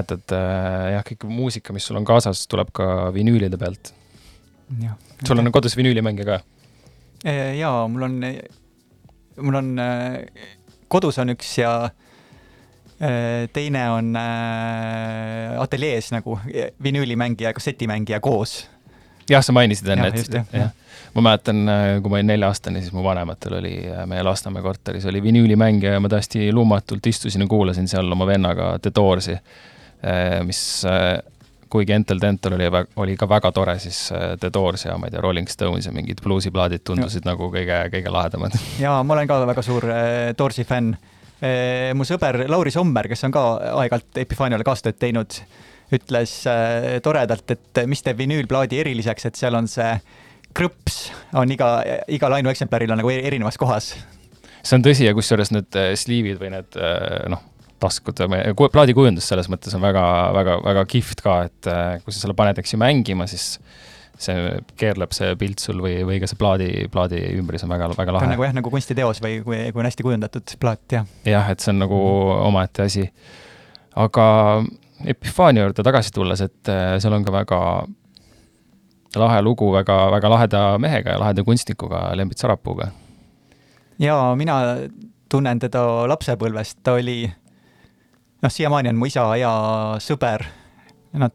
äh, jah, kõik muusika, mis sul on kaasas, tuleb ka vinüülide pealt. sul on kodus vinüülimängija ka? jaa, mul on, mul on, kodus on üks ja äh, teine on äh, ateljees nagu vinüülimängija ja kassetimängija koos. jah, sa mainisid enne, just, jah, et jah. ma mäletan, kui ma olin nelja-aastane, siis mu vanematel oli äh, meie Lasnamäe korteris oli vinüülimängija ja ma täiesti lummatult istusin ja kuulasin seal oma vennaga The Doorsi, mis äh, kuigi Entel Dental oli, oli ka väga tore, siis äh, The Doors ja ma ei tea, Rolling Stones ja mingid bluusiplaadid tundusid ja. nagu kõige, kõige lahedamad. ja ma olen ka väga suur äh, Doorsi fänn. mu sõber Lauri Sommer, kes on ka aeg-ajalt Epifaaniale kaastööd teinud, ütles äh, toredalt, et mis teeb vinüülplaadi eriliseks, et seal on see krõps on iga, igal ainueksemplaril on nagu eri- erinevas kohas. see on tõsi ja kusjuures need äh, sliivid või need äh, noh, taskud, plaadikujundus selles mõttes on väga, väga, väga kihvt ka, et äh, kui sa selle paned, eks ju, mängima, siis see keerleb see pilt sul või, või ka see plaadi, plaadi ümbris on väga, väga lahe nagu. jah, nagu kunstiteos või kui, kui on hästi kujundatud plaat, jah. jah, et see on nagu omaette asi. aga Epifaania juurde tagasi tulles, et äh, seal on ka väga lahe lugu väga, väga laheda mehega ja laheda kunstnikuga, Lembit Sarapuuga. ja mina tunnen teda lapsepõlvest, ta oli, noh, siiamaani on mu isa hea sõber. Nad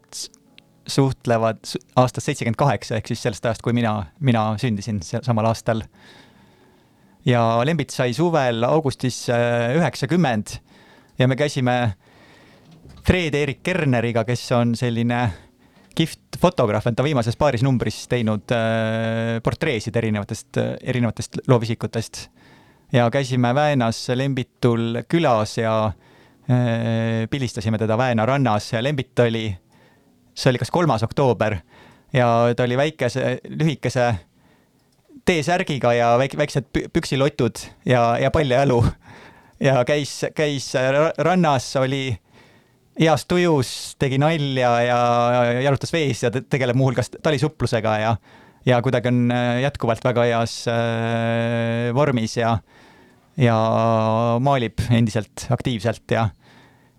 suhtlevad aastast seitsekümmend kaheksa ehk siis sellest ajast, kui mina, mina sündisin samal aastal. ja Lembit sai suvel augustis äh, üheksakümmend ja me käisime Fred-Erik Kerneriga, kes on selline kihvt fotograaf, on ta viimases paaris numbris teinud äh, portreesid erinevatest, erinevatest loovisikutest ja käisime Väänas Lembitul külas ja äh, pildistasime teda Vääna rannas Lembit oli, see oli kas kolmas oktoober ja ta oli väikese, lühikese T-särgiga ja väike, väiksed pü- püksilotud ja, ja paljajalu. ja käis, käis ra- rannas, oli heas tujus, tegi nalja ja jalutas vees ja te- tegeleb muuhulgas talisupplusega ja ja kuidagi on äh, jätkuvalt väga heas äh, vormis ja ja maalib endiselt aktiivselt ja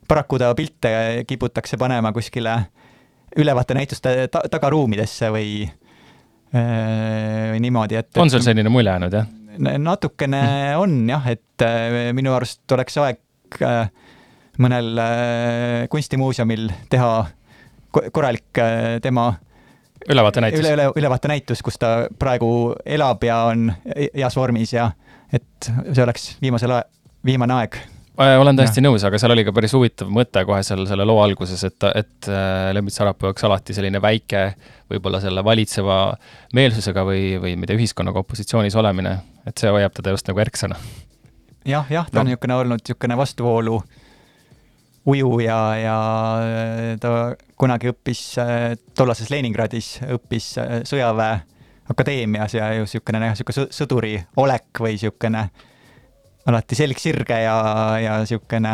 paraku ta pilte kiputakse panema kuskile ülevaatenäituste ta tagaruumidesse või või niimoodi, et on sul selline mulje jäänud, jah? Natukene on jah, et äh, minu arust oleks aeg äh, mõnel äh, kunstimuuseumil teha ko- korralik tema ülevaatenäitus üle, üle, ülevaatenäitus, kus ta praegu elab ja on he- heas vormis ja et see oleks viimasel ajal, viimane aeg. Äh, olen täiesti nõus, aga seal oli ka päris huvitav mõte kohe seal selle loo alguses, et, et äh, Lembit Sarapuu oleks alati selline väike, võib-olla selle valitseva meelsusega või, või ma ei tea, ühiskonnaga opositsioonis olemine, et see hoiab teda just nagu erksana. jah, jah, ta on No. niisugune olnud niisugune vastuvoolu uju ja, ja ta kunagi õppis äh, tollases Leningradis, õppis äh, sõjaväe akadeemias ja ju niisugune jah, niisugune sõ- sõduri olek või niisugune alati selg sirge ja, ja niisugune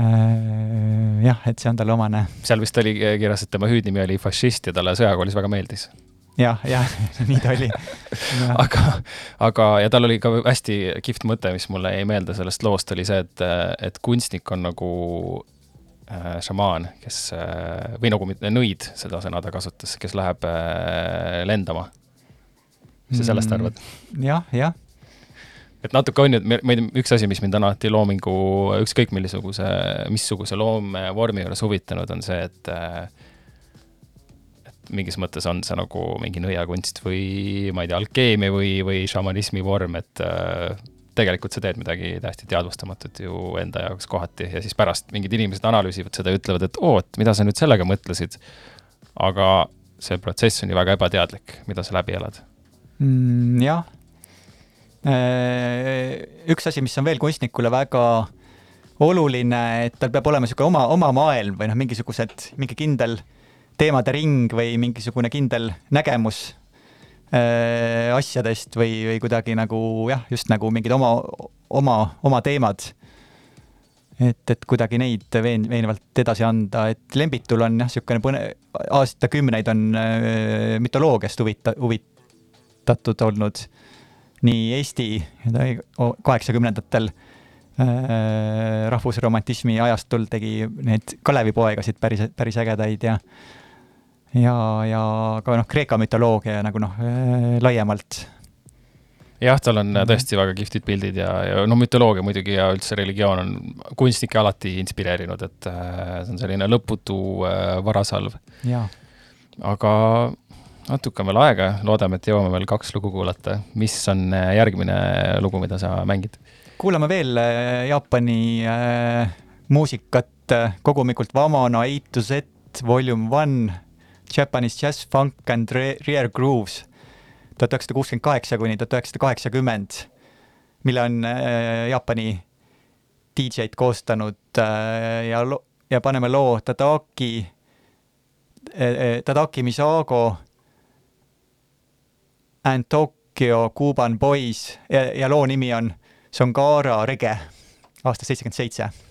äh, jah, et see on talle omane seal vist oli kirjas, et tema hüüdnimi oli fašist ja talle sõjakoolis väga meeldis. jah, jah, nii ta oli. aga, aga, ja tal oli ka hästi kihvt mõte, mis mulle jäi meelde sellest loost, oli see, et, et kunstnik on nagu äh, šamaan, kes äh,, või nagu nõid, seda sõna ta kasutas, kes läheb äh, lendama. mis sa sellest arvad? jah, jah, et natuke on ju, ma ei tea, üks asi, mis mind on alati loomingu ükskõik millisuguse, missuguse loomevormi juures huvitanud, on see, et äh, et mingis mõttes on see nagu mingi nõiakunst või ma ei tea, alkeemia või, või šamanismi vorm, et äh, tegelikult sa teed midagi täiesti teadvustamatut ju enda jaoks kohati ja siis pärast mingid inimesed analüüsivad seda ja ütlevad, et oo, et mida sa nüüd sellega mõtlesid. aga see protsess on ju väga ebateadlik, mida sa läbi elad. mm,. jah. üks asi, mis on veel kunstnikule väga oluline, et tal peab olema niisugune oma, oma maailm või noh, mingisugused, mingi kindel teemade ring või mingisugune kindel nägemus äh, asjadest või, või kuidagi nagu jah, just nagu mingid oma, oma, oma teemad. et, et kuidagi neid veen-, veenvalt edasi anda, et Lembitul on jah, niisugune põne-, aastakümneid on äh, mütoloogiast huvita-, huvitatud olnud nii Eesti kaheksakümnendatel äh, rahvusromantismi ajastul tegi neid Kalevipoegasid päris, päris ägedaid ja ja, ja ka noh, Kreeka mütoloogia nagu noh, laiemalt. jah, tal on Mhm. tõesti väga kihvtid pildid ja, ja no mütoloogia muidugi ja üldse religioon on kunstnikke alati inspireerinud, et äh, see on selline lõputu äh, varasalv. aga natuke on veel aega, loodame, et jõuame veel kaks lugu kuulata. mis on äh, järgmine lugu, mida sa mängid? kuulame veel äh, Jaapani äh, muusikat äh, kogumikult Vamana A to Z Volume One, Japanese Jazz Funk and Re- Rear Grooves tuhat üheksasada kuuskümmend kaheksa kuni tuhat üheksasada kaheksakümmend, mille on äh, Jaapani DJ-d koostanud äh, ja lo-, ja paneme loo Tadaki äh,, Tadaki Misago and Tokyo Cuban Boys ja, ja loo nimi on Songara Rege aastast seitsekümmend seitse.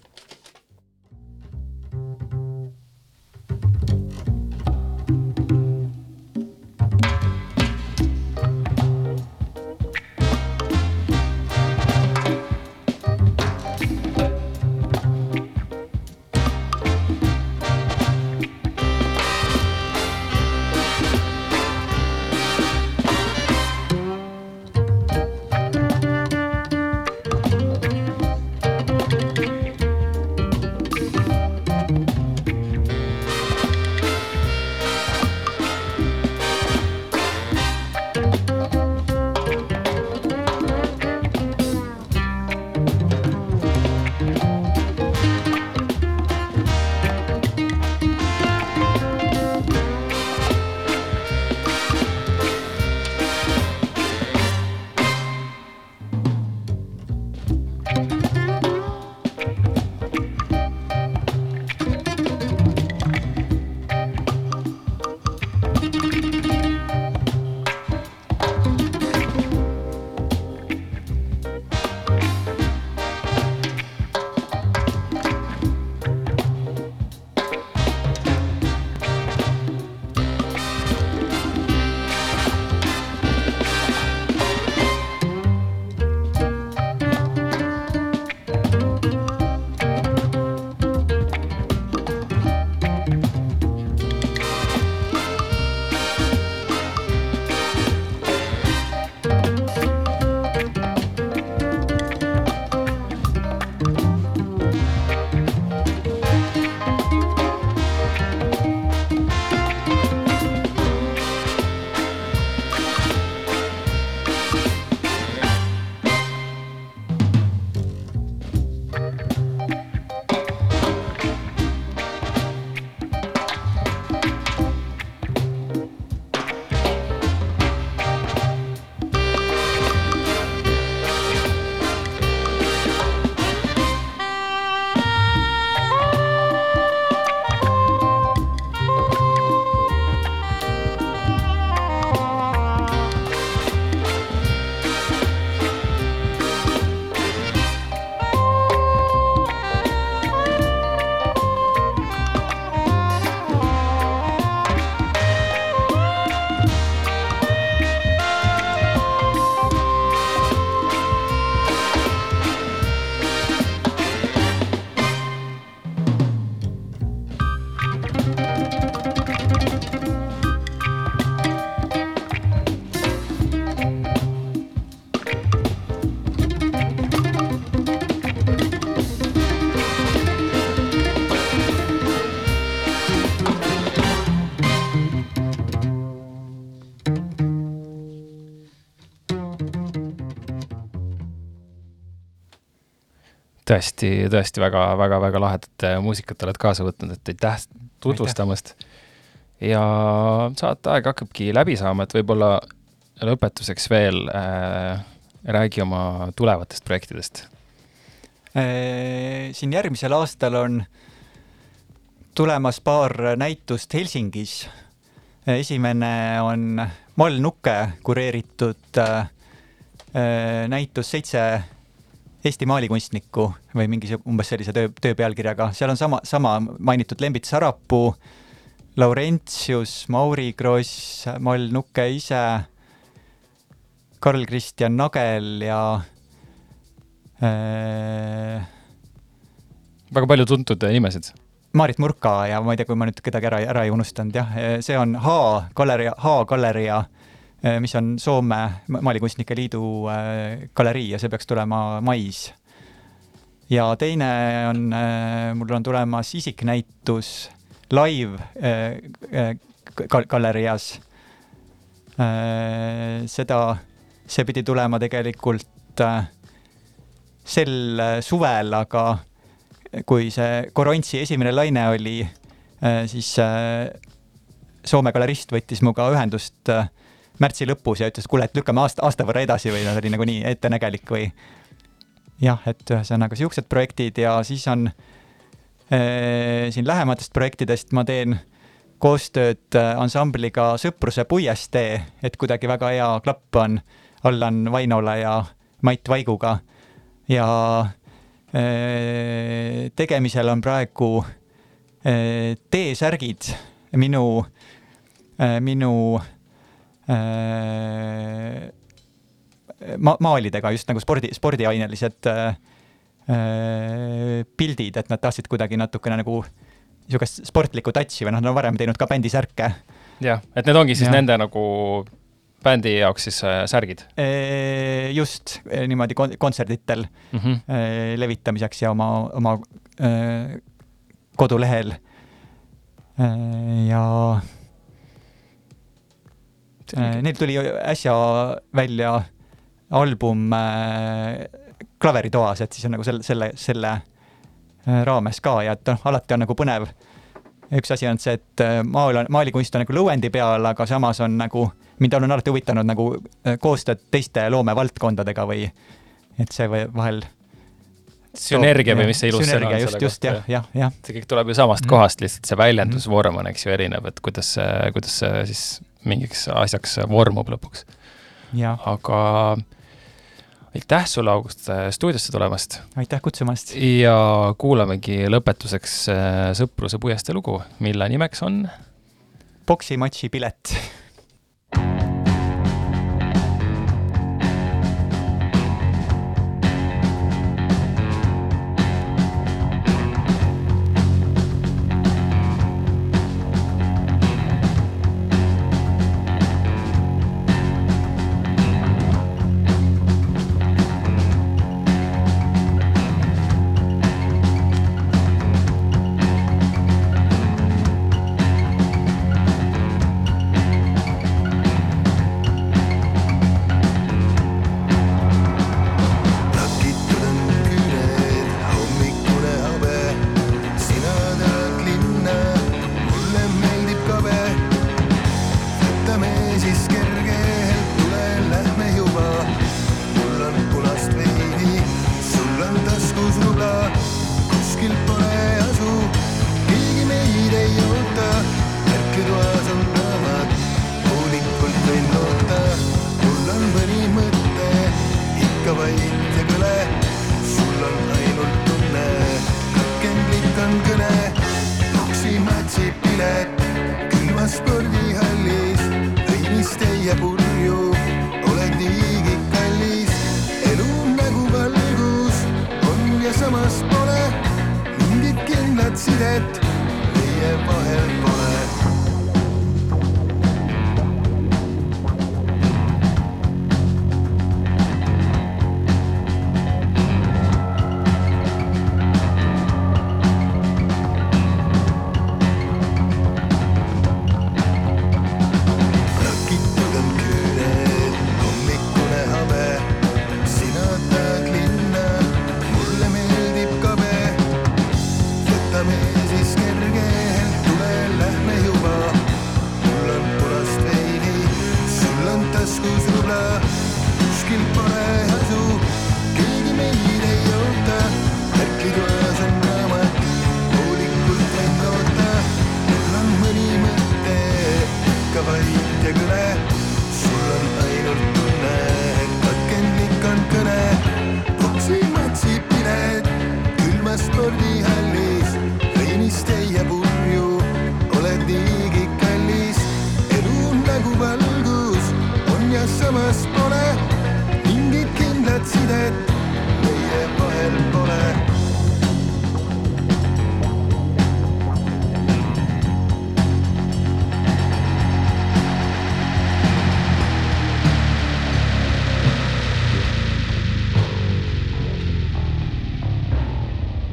Tõesti, tõesti väga-väga-väga lahedat äh, muusikat oled kaasa võtnud, et aitäh tutvustamast. ja saateaeg hakkabki läbi saama, et võib-olla lõpetuseks veel äh, räägi oma tulevatest projektidest. Äh, siin järgmisel aastal on tulemas paar näitust Helsingis. esimene on Mall Nukke kureeritud äh, äh, näitus Seitse Eesti maalikunstnikku või mingi umbes sellise töö, töö pealkirjaga, seal on sama, sama mainitud Lembit Sarapuu, Laurentius, Mauri Kross, Mall Nukke ise, Karl Kristjan Nagel ja äh, väga palju tuntud nimesid. Maarit Murka ja ma ei tea, kui ma nüüd kedagi ära, ära ei unustanud, jah, see on H galeria, H galeria, mis on Soome Maalikunstnike Liidu äh, galerii ja see peaks tulema mais. ja teine on, mul on tulemas isiknäitus live äh, äh, galerias. seda, see pidi tulema tegelikult sel suvel, aga kui see Korontsi esimene laine oli, siis Soome galerist võttis minuga ühendust märtsi lõpus ja ütles, kuule, et lükkame aasta, aasta võrra edasi või see oli nagu nii ettenägelik või jah, et ühesõnaga siuksed projektid ja siis on äh, siin lähematest projektidest ma teen koostööd ansambliga Sõpruse puiestee, et kuidagi väga hea klapp on. Allan Vainola ja Mait Vaiguga. Ja tegemisel on praegu T-särgid. Minu, minu ma-, maalidega just nagu spordi, spordiainelised pildid, et nad tahtsid kuidagi natukene nagu niisugust sportlikku touch'i või noh, nad on varem teinud ka bändisärke. jah, et need ongi siis Ja. nende nagu bändi jaoks siis äh, särgid just niimoodi kon-, kontserditel mm. -hmm. levitamiseks ja oma, oma eh, kodulehel eh, ja neil tuli äsja välja album eh, klaveritoas, et siis on nagu selle, selle, selle eh, raames ka ja et noh, alati on nagu põnev. üks asi on see, et maal on, maalikunst on nagu lõuendi peal, aga samas on nagu, mind on alati huvitanud nagu koostööd teiste loomevaldkondadega või et see või vahel sünergia või mis see ilus sõna on just, selle just jah kohta., jah, jah. see kõik tuleb ju samast Mhm. kohast, lihtsalt see väljendusvorm on, eks ju, erinev, et kuidas kuidas see siis mingiks asjaks vormub lõpuks. aga aitäh sulle, August, stuudiosse tulemast aitäh kutsumast. ja kuulamegi lõpetuseks äh, Sõpruse puiestee lugu, mille nimeks on poksimatši pilet